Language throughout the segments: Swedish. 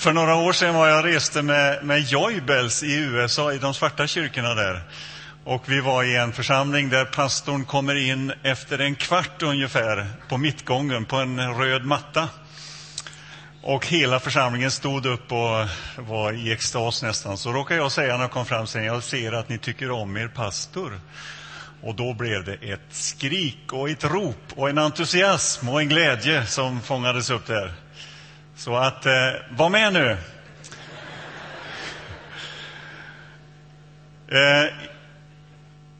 För några år sedan var jag reste med, med Joybells i USA, i de svarta kyrkorna där. Och vi var i en församling där pastorn kommer in efter en kvart ungefär på mittgången på en röd matta. Och hela församlingen stod upp och var i extas nästan. Så råkade jag säga när jag kom fram sen, jag ser att ni tycker om er pastor. Och då blev det ett skrik och ett rop och en entusiasm och en glädje som fångades upp där. Så att, eh, var med nu! Eh,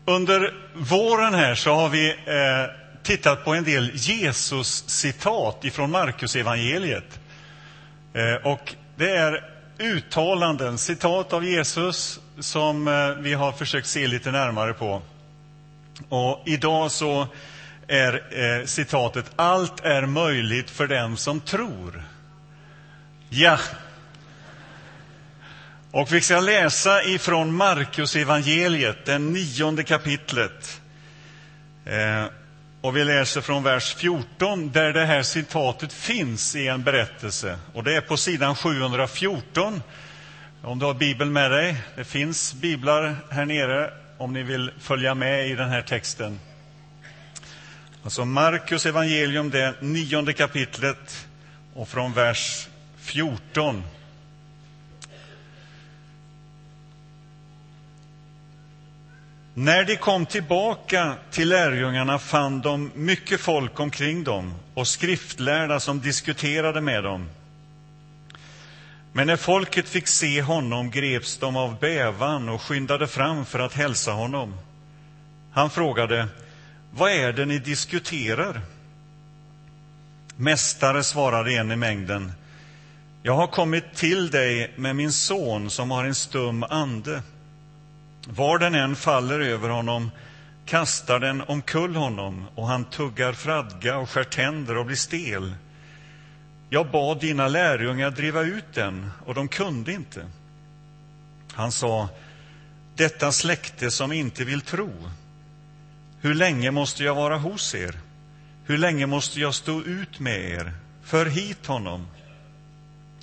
under våren här så har vi eh, tittat på en del Jesus-citat ifrån Markus evangeliet. Eh, och det är uttalanden, citat av Jesus, som eh, vi har försökt se lite närmare på. Och idag så är eh, citatet Allt är möjligt för den som tror. Ja. Och vi ska läsa ifrån Markus evangeliet, den nionde kapitlet. Eh, och vi läser från vers 14, där det här citatet finns i en berättelse. Och det är på sidan 714, om du har Bibeln med dig. Det finns biblar här nere om ni vill följa med i den här texten. Alltså Markus evangelium, det nionde kapitlet och från vers 14. När de kom tillbaka till lärjungarna fann de mycket folk omkring dem och skriftlärda som diskuterade med dem. Men när folket fick se honom greps de av bävan och skyndade fram för att hälsa honom. Han frågade, vad är det ni diskuterar? Mästare, svarade en i mängden, jag har kommit till dig med min son som har en stum ande. Var den än faller över honom kastar den omkull honom och han tuggar fradga och skär tänder och blir stel. Jag bad dina lärjungar driva ut den, och de kunde inte. Han sa, detta släkte som inte vill tro. Hur länge måste jag vara hos er? Hur länge måste jag stå ut med er? För hit honom.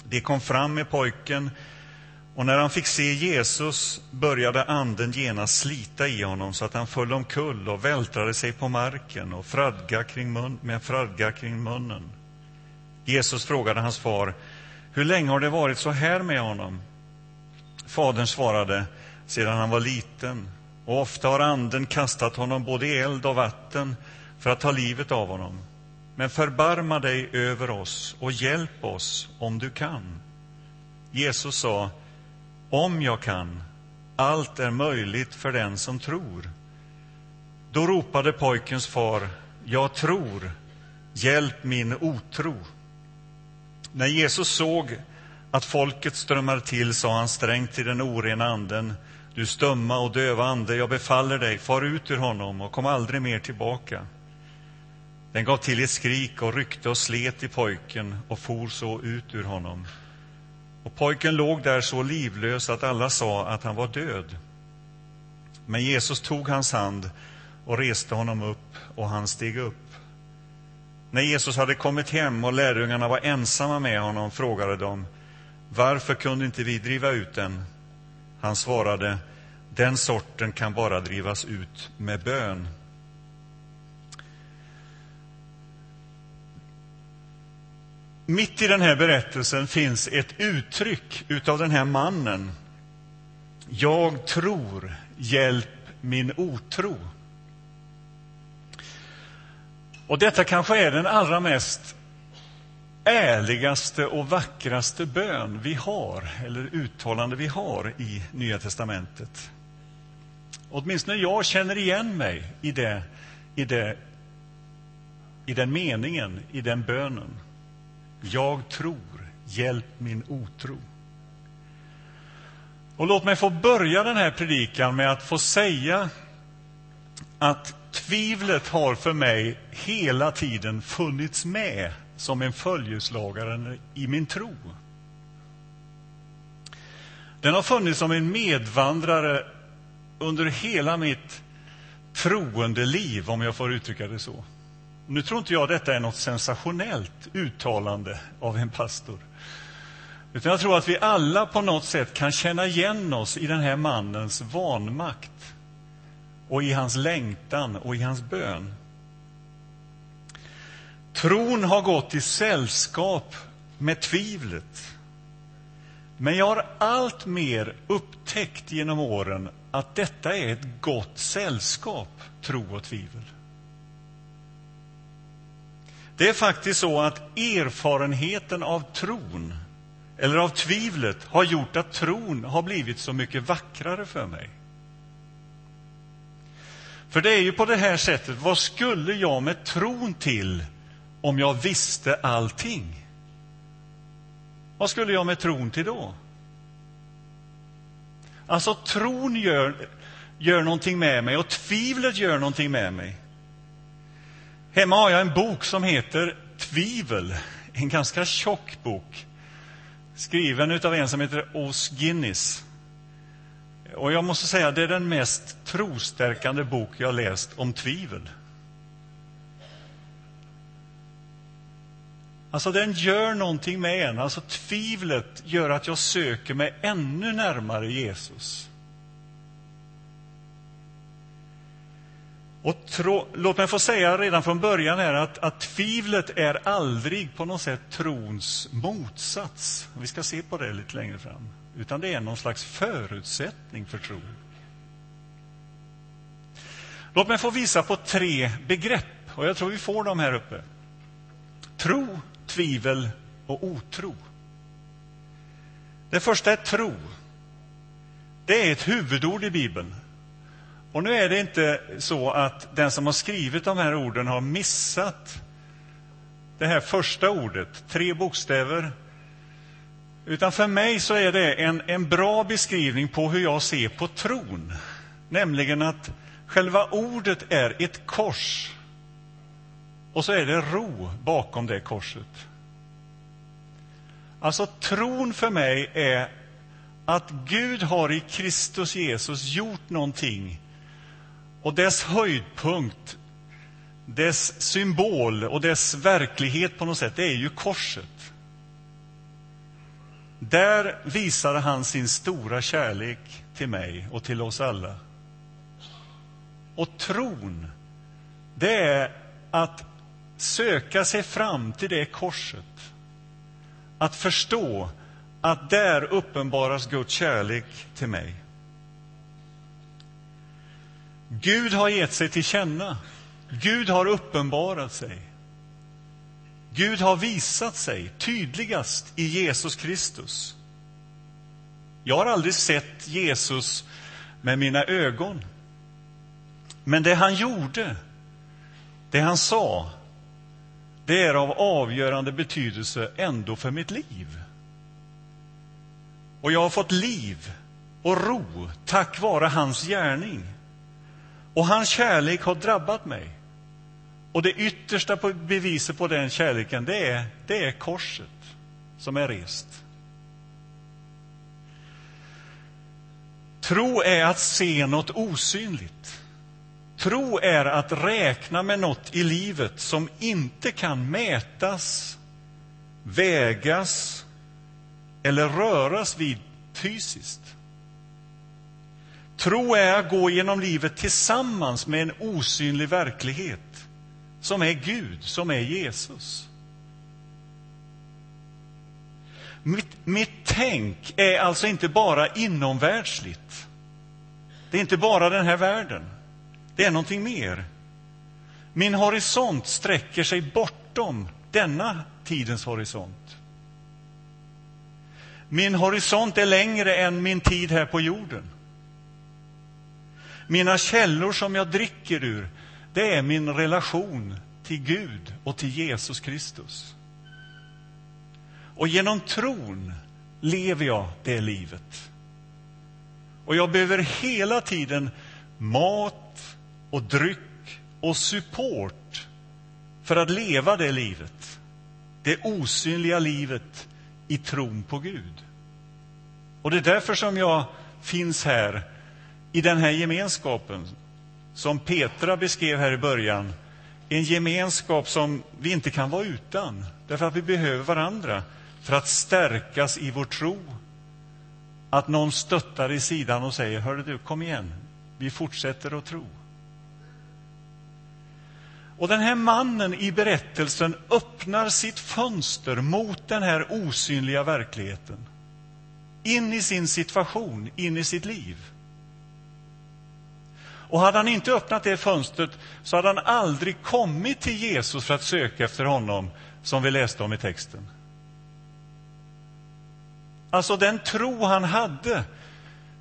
De kom fram med pojken, och när han fick se Jesus började anden genast slita i honom så att han föll omkull och vältrade sig på marken och fradga kring mun, med fradga kring munnen. Jesus frågade hans far, hur länge har det varit så här med honom? Fadern svarade, sedan han var liten, och ofta har anden kastat honom både i eld och vatten för att ta livet av honom. Men förbarma dig över oss och hjälp oss om du kan. Jesus sa, om jag kan, allt är möjligt för den som tror. Då ropade pojkens far, jag tror, hjälp min otro. När Jesus såg att folket strömmade till sa han strängt till den orena anden, du stumma och döva ande, jag befaller dig, far ut ur honom och kom aldrig mer tillbaka. Den gav till ett skrik och ryckte och slet i pojken och for så ut ur honom. Och pojken låg där så livlös att alla sa att han var död. Men Jesus tog hans hand och reste honom upp, och han steg upp. När Jesus hade kommit hem och lärjungarna var ensamma med honom frågade de varför kunde inte vi driva ut den? Han svarade den sorten kan bara drivas ut med bön. Mitt i den här berättelsen finns ett uttryck utav den här mannen. Jag tror, hjälp min otro. Och detta kanske är den allra mest ärligaste och vackraste bön vi har, eller uttalande vi har i Nya testamentet. Åtminstone jag känner igen mig i, det, i, det, i den meningen, i den bönen. Jag tror, hjälp min otro. Och låt mig få börja den här predikan med att få säga att tvivlet har för mig hela tiden funnits med som en följeslagare i min tro. Den har funnits som en medvandrare under hela mitt troende liv, om jag får uttrycka det så. Nu tror inte jag detta är något sensationellt uttalande av en pastor. Utan jag tror att vi alla på något sätt kan känna igen oss i den här mannens vanmakt och i hans längtan och i hans bön. Tron har gått i sällskap med tvivlet. Men jag har allt mer upptäckt genom åren att detta är ett gott sällskap, tro och tvivel. Det är faktiskt så att erfarenheten av tron, eller av tvivlet, har gjort att tron har blivit så mycket vackrare för mig. För det är ju på det här sättet, vad skulle jag med tron till om jag visste allting? Vad skulle jag med tron till då? Alltså, tron gör, gör någonting med mig och tvivlet gör någonting med mig. Hemma har jag en bok som heter Tvivel, en ganska tjock bok skriven av en som heter Os Guinness. Och jag måste säga, det är den mest trostärkande bok jag läst om tvivel. Alltså, den gör någonting med en. Alltså, tvivlet gör att jag söker mig ännu närmare Jesus. Och tro, låt mig få säga redan från början här att, att tvivlet är aldrig på något sätt trons motsats. Vi ska se på det lite längre fram. Utan det är någon slags förutsättning för tro. Låt mig få visa på tre begrepp, och jag tror vi får dem här uppe. Tro, tvivel och otro. Det första är tro. Det är ett huvudord i Bibeln. Och nu är det inte så att den som har skrivit de här orden har missat det här första ordet, tre bokstäver. Utan för mig så är det en, en bra beskrivning på hur jag ser på tron. Nämligen att själva ordet är ett kors. Och så är det ro bakom det korset. Alltså tron för mig är att Gud har i Kristus Jesus gjort någonting och dess höjdpunkt, dess symbol och dess verklighet på något sätt, det är ju korset. Där visade han sin stora kärlek till mig och till oss alla. Och tron, det är att söka sig fram till det korset. Att förstå att där uppenbaras Guds kärlek till mig. Gud har gett sig till känna. Gud har uppenbarat sig. Gud har visat sig tydligast i Jesus Kristus. Jag har aldrig sett Jesus med mina ögon. Men det han gjorde, det han sa, det är av avgörande betydelse ändå för mitt liv. Och jag har fått liv och ro tack vare hans gärning. Och hans kärlek har drabbat mig. Och det yttersta beviset på den kärleken, det är, det är korset som är rest. Tro är att se något osynligt. Tro är att räkna med något i livet som inte kan mätas, vägas eller röras vid fysiskt. Tro är att gå genom livet tillsammans med en osynlig verklighet som är Gud, som är Jesus. Mitt, mitt tänk är alltså inte bara inomvärldsligt. Det är inte bara den här världen. Det är någonting mer. Min horisont sträcker sig bortom denna tidens horisont. Min horisont är längre än min tid här på jorden. Mina källor som jag dricker ur, det är min relation till Gud och till Jesus Kristus. Och genom tron lever jag det livet. Och jag behöver hela tiden mat och dryck och support för att leva det livet. Det osynliga livet i tron på Gud. Och det är därför som jag finns här i den här gemenskapen som Petra beskrev här i början. En gemenskap som vi inte kan vara utan, därför att vi behöver varandra. för att stärkas i vår tro. Att någon stöttar i sidan och säger, hörru du, kom igen, vi fortsätter att tro. Och den här mannen i berättelsen öppnar sitt fönster mot den här osynliga verkligheten. In i sin situation, in i sitt liv. Och hade han inte öppnat det fönstret så hade han aldrig kommit till Jesus för att söka efter honom, som vi läste om i texten. Alltså den tro han hade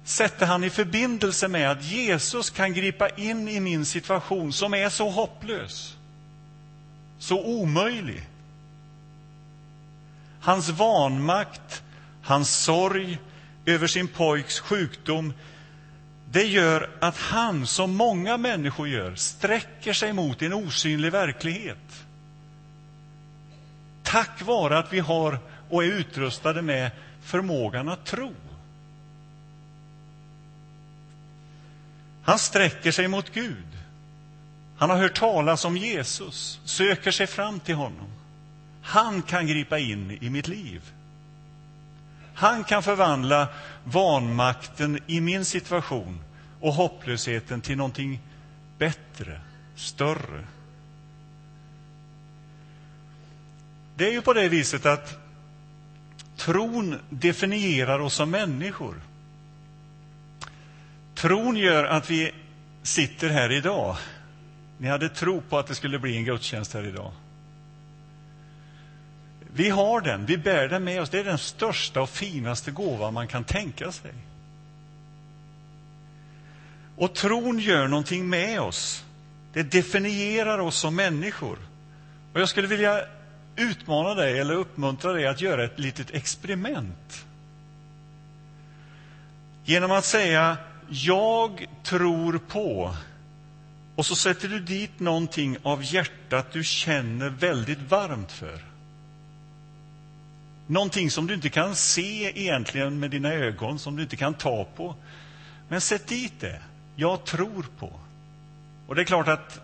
sätter han i förbindelse med att Jesus kan gripa in i min situation som är så hopplös, så omöjlig. Hans vanmakt, hans sorg över sin pojks sjukdom det gör att han, som många människor gör, sträcker sig mot en osynlig verklighet. Tack vare att vi har och är utrustade med förmågan att tro. Han sträcker sig mot Gud. Han har hört talas om Jesus, söker sig fram till honom. Han kan gripa in i mitt liv. Han kan förvandla vanmakten i min situation och hopplösheten till någonting bättre, större. Det är ju på det viset att tron definierar oss som människor. Tron gör att vi sitter här idag. Ni hade tro på att det skulle bli en gudstjänst här idag. Vi har den, vi bär den med oss. Det är den största och finaste gåva man kan tänka sig. Och tron gör någonting med oss. Det definierar oss som människor. Och jag skulle vilja utmana dig eller uppmuntra dig att göra ett litet experiment. Genom att säga jag tror på och så sätter du dit någonting av hjärtat du känner väldigt varmt för. Någonting som du inte kan se egentligen med dina ögon, som du inte kan ta på. Men sätt dit det. Jag tror på. Och det är klart att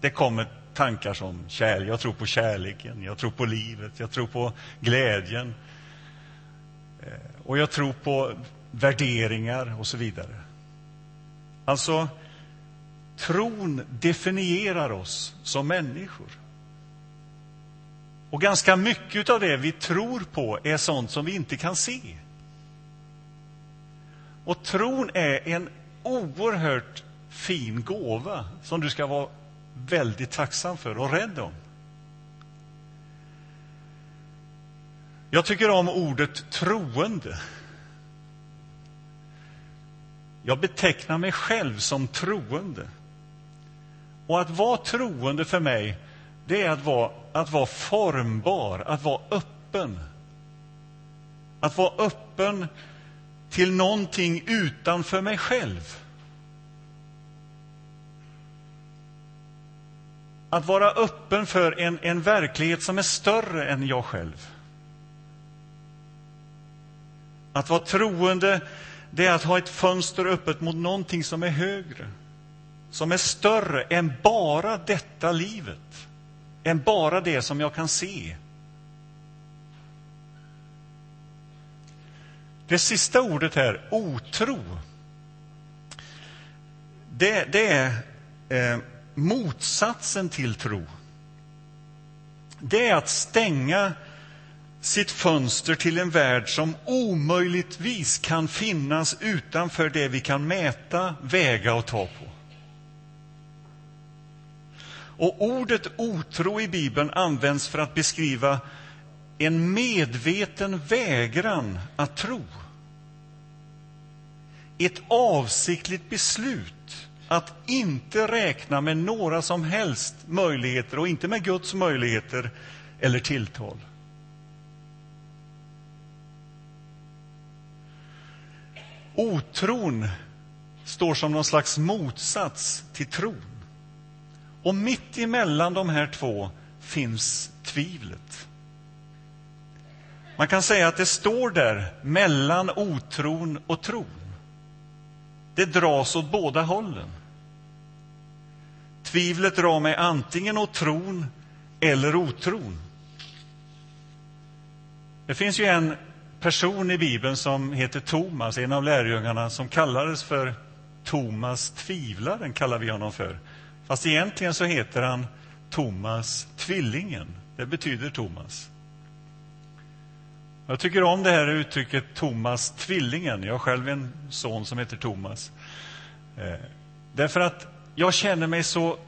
det kommer tankar som kärlek. Jag tror på kärleken, jag tror på livet, jag tror på glädjen. Eh, och jag tror på värderingar och så vidare. Alltså, tron definierar oss som människor. Och ganska mycket av det vi tror på är sånt som vi inte kan se. Och tron är en oerhört fin gåva som du ska vara väldigt tacksam för och rädd om. Jag tycker om ordet troende. Jag betecknar mig själv som troende. Och att vara troende för mig, det är att vara, att vara formbar, att vara öppen. Att vara öppen till någonting utanför mig själv. Att vara öppen för en, en verklighet som är större än jag själv. Att vara troende, det är att ha ett fönster öppet mot någonting som är högre, som är större än bara detta livet, än bara det som jag kan se. Det sista ordet här, otro, det, det är eh, motsatsen till tro. Det är att stänga sitt fönster till en värld som omöjligtvis kan finnas utanför det vi kan mäta, väga och ta på. Och ordet otro i Bibeln används för att beskriva en medveten vägran att tro. Ett avsiktligt beslut att inte räkna med några som helst möjligheter och inte med Guds möjligheter eller tilltal. Otron står som någon slags motsats till tron. Och mitt emellan de här två finns tvivlet. Man kan säga att det står där mellan otron och tron. Det dras åt båda hållen. Tvivlet drar mig antingen åt tron eller otron. Det finns ju en person i Bibeln som heter Thomas, en av lärjungarna, som kallades för Thomas tvivlaren, kallar vi honom för. Fast egentligen så heter han Thomas tvillingen. Det betyder Thomas. Jag tycker om det här uttrycket Thomas tvillingen. Jag har själv en son som heter Thomas. Eh, därför att jag känner mig så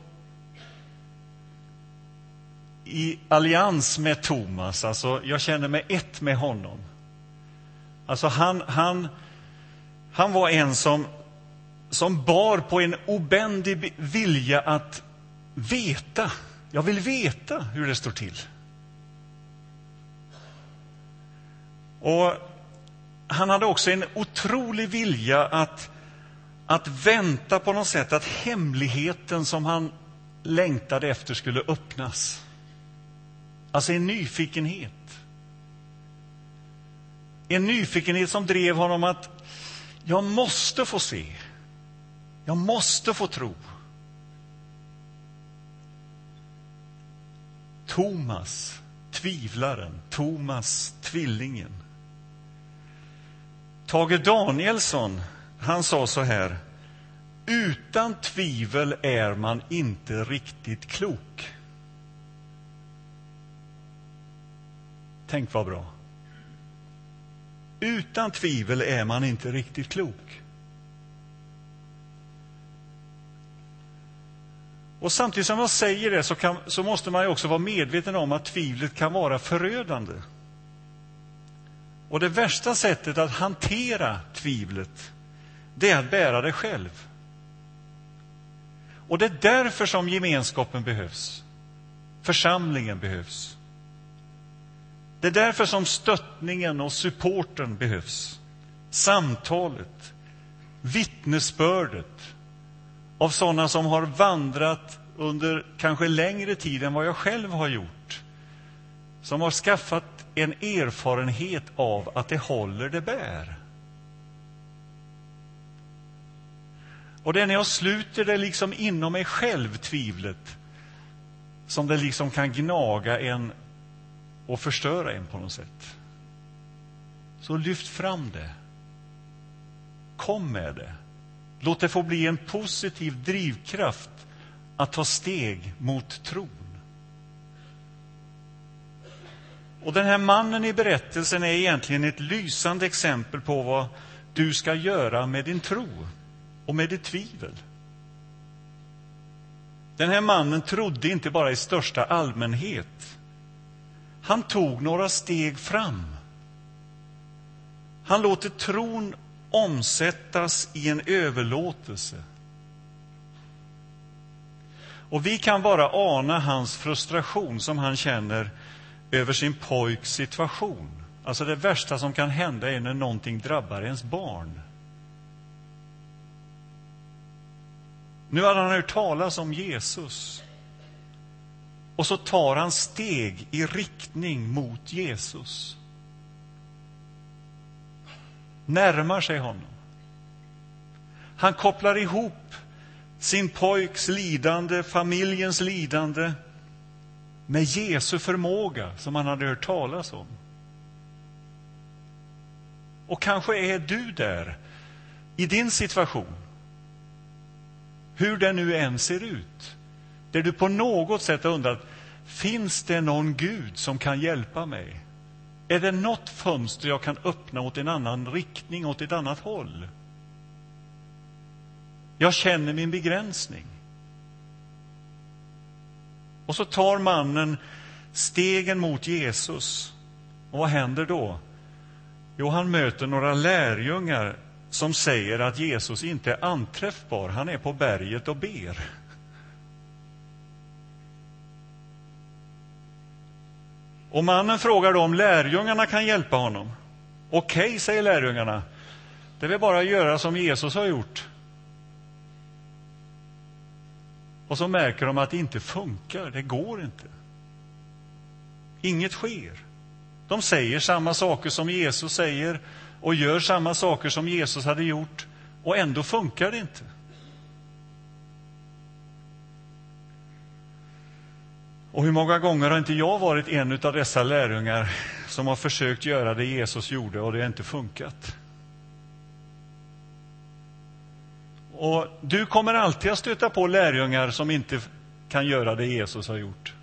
i allians med Thomas. Alltså, jag känner mig ett med honom. Alltså, han, han, han var en som, som bar på en obändig vilja att veta. Jag vill veta hur det står till. Och Han hade också en otrolig vilja att, att vänta på något sätt att hemligheten som han längtade efter skulle öppnas. Alltså en nyfikenhet. En nyfikenhet som drev honom att jag måste få se. Jag måste få tro. Thomas, tvivlaren. Thomas, tvillingen. Tage Danielsson, han sa så här. Utan tvivel är man inte riktigt klok. Tänk vad bra. Utan tvivel är man inte riktigt klok. Och Samtidigt som man säger det så, kan, så måste man också vara medveten om att tvivlet kan vara förödande. Och Det värsta sättet att hantera tvivlet det är att bära det själv. Och Det är därför som gemenskapen behövs. Församlingen behövs. Det är därför som stöttningen och supporten behövs. Samtalet, vittnesbördet av sådana som har vandrat under kanske längre tid än vad jag själv har gjort. Som har skaffat en erfarenhet av att det håller, det bär. Och det är när jag sluter det liksom inom mig själv, tvivlet, som det liksom kan gnaga en och förstöra en på något sätt. Så lyft fram det. Kom med det. Låt det få bli en positiv drivkraft att ta steg mot tron. Och Den här mannen i berättelsen är egentligen ett lysande exempel på vad du ska göra med din tro och med ditt tvivel. Den här mannen trodde inte bara i största allmänhet han tog några steg fram. Han låter tron omsättas i en överlåtelse. Och vi kan bara ana hans frustration som han känner över sin pojks situation. Alltså det värsta som kan hända är när någonting drabbar ens barn. Nu hade han hört talas om Jesus. Och så tar han steg i riktning mot Jesus. Närmar sig honom. Han kopplar ihop sin pojks lidande, familjens lidande med Jesu förmåga, som han hade hört talas om. Och kanske är du där, i din situation, hur den nu än ser ut, där du på något sätt har undrat Finns det någon Gud som kan hjälpa mig? Är det något fönster jag kan öppna åt en annan riktning, åt ett annat håll? Jag känner min begränsning. Och så tar mannen stegen mot Jesus. Och vad händer då? Jo, han möter några lärjungar som säger att Jesus inte är anträffbar. Han är på berget och ber. Och mannen frågar då om lärjungarna kan hjälpa honom. Okej, okay, säger lärjungarna. Det är väl bara att göra som Jesus har gjort. Och så märker de att det inte funkar, det går inte. Inget sker. De säger samma saker som Jesus säger och gör samma saker som Jesus hade gjort och ändå funkar det inte. Och hur många gånger har inte jag varit en av dessa lärjungar som har försökt göra det Jesus gjorde och det har inte funkat. Och du kommer alltid att stöta på lärjungar som inte kan göra det Jesus har gjort.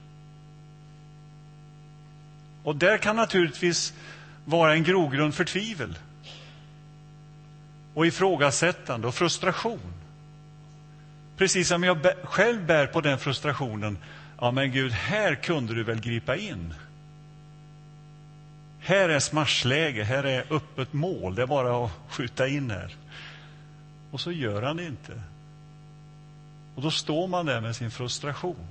Och där kan naturligtvis vara en grogrund för tvivel och ifrågasättande och frustration. Precis som jag själv bär på den frustrationen. Ja, men Gud, här kunde du väl gripa in? Här är smashläge, här är öppet mål, det är bara att skjuta in här. Och så gör han det inte. Och då står man där med sin frustration.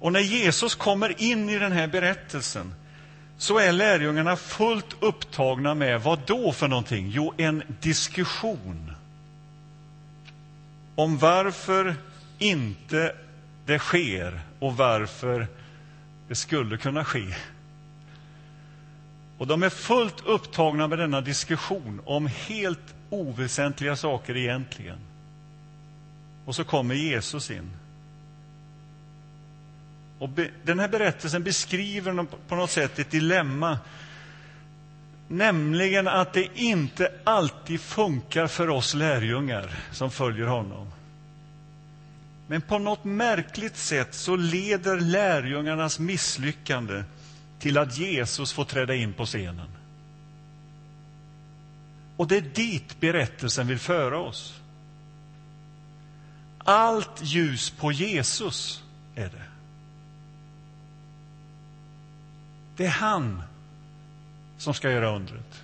Och när Jesus kommer in i den här berättelsen så är lärjungarna fullt upptagna med vad då för någonting? Jo, en diskussion om varför inte det sker och varför det skulle kunna ske. Och de är fullt upptagna med denna diskussion om helt oväsentliga saker egentligen. Och så kommer Jesus in. Och be, den här berättelsen beskriver på något sätt ett dilemma. Nämligen att det inte alltid funkar för oss lärjungar som följer honom. Men på något märkligt sätt så leder lärjungarnas misslyckande till att Jesus får träda in på scenen. Och det är dit berättelsen vill föra oss. Allt ljus på Jesus är det. Det är han som ska göra undret.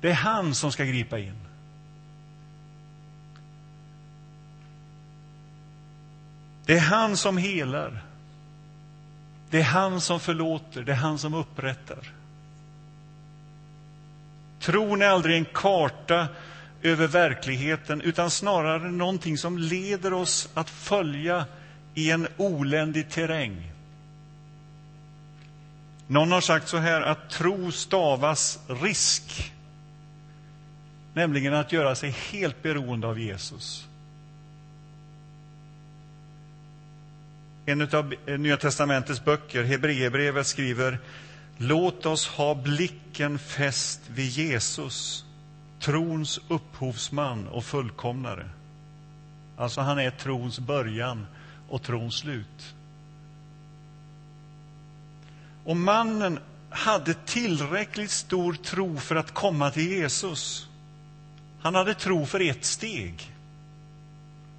Det är han som ska gripa in. Det är han som helar. Det är han som förlåter, det är han som upprättar. Tron är aldrig en karta över verkligheten utan snarare någonting som leder oss att följa i en oländig terräng. Någon har sagt så här att tro stavas risk, nämligen att göra sig helt beroende av Jesus. En av eh, Nya testamentets böcker, Hebreerbrevet, skriver Låt oss ha blicken fäst vid Jesus, trons upphovsman och fullkomnare. Alltså, han är trons början och trons slut. Och mannen hade tillräckligt stor tro för att komma till Jesus. Han hade tro för ett steg.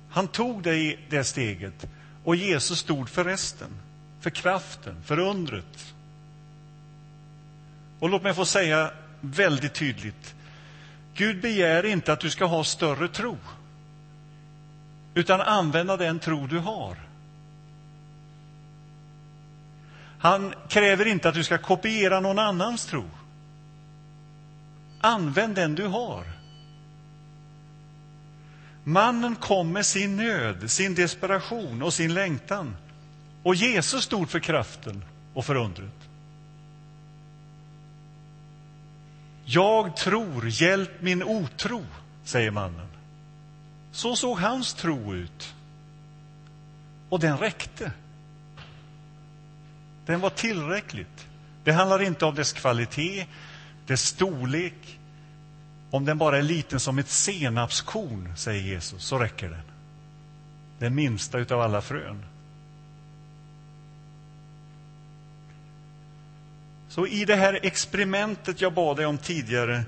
Han tog det, det steget och Jesus stod för resten, för kraften, för undret. Och låt mig få säga väldigt tydligt. Gud begär inte att du ska ha större tro, utan använda den tro du har. Han kräver inte att du ska kopiera någon annans tro. Använd den du har. Mannen kom med sin nöd, sin desperation och sin längtan. Och Jesus stod för kraften och för undret. Jag tror, hjälp min otro, säger mannen. Så såg hans tro ut. Och den räckte. Den var tillräckligt. Det handlar inte om dess kvalitet, dess storlek. Om den bara är liten som ett senapskorn, säger Jesus, så räcker den. Den minsta av alla frön. Så i det här experimentet jag bad dig om tidigare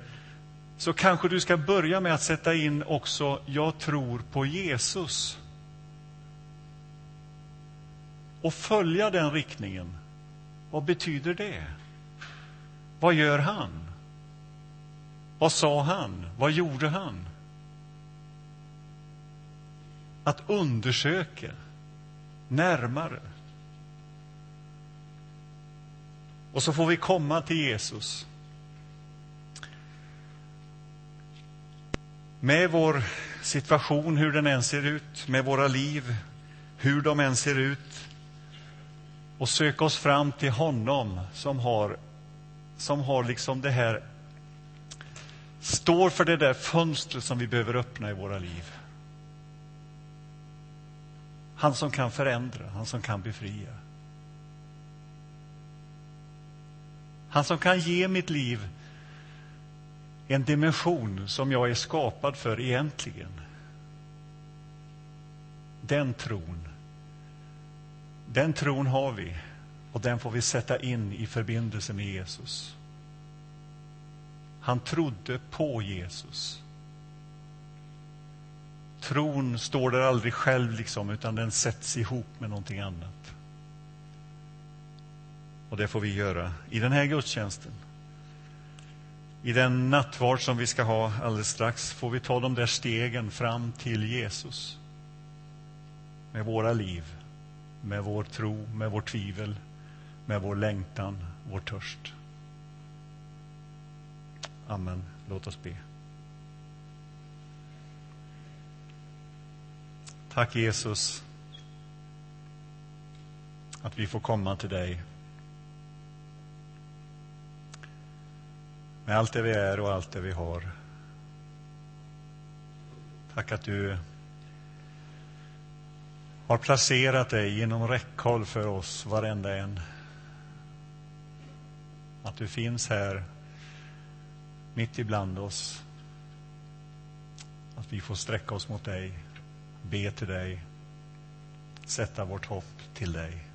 så kanske du ska börja med att sätta in också jag tror på Jesus. Och följa den riktningen. Vad betyder det? Vad gör han? Vad sa han? Vad gjorde han? Att undersöka närmare. Och så får vi komma till Jesus. Med vår situation, hur den än ser ut, med våra liv, hur de än ser ut och söka oss fram till honom som har, som har liksom det här står för det där fönstret som vi behöver öppna i våra liv. Han som kan förändra, han som kan befria. Han som kan ge mitt liv en dimension som jag är skapad för egentligen. Den tron, den tron har vi och den får vi sätta in i förbindelse med Jesus. Han trodde på Jesus. Tron står där aldrig själv, liksom, utan den sätts ihop med någonting annat. Och det får vi göra i den här gudstjänsten. I den nattvard som vi ska ha alldeles strax får vi ta de där stegen fram till Jesus. Med våra liv, med vår tro, med vår tvivel, med vår längtan, vår törst. Amen. Låt oss be. Tack Jesus att vi får komma till dig med allt det vi är och allt det vi har. Tack att du har placerat dig inom räckhåll för oss, varenda en. Att du finns här mitt ibland oss. Att vi får sträcka oss mot dig, be till dig, sätta vårt hopp till dig.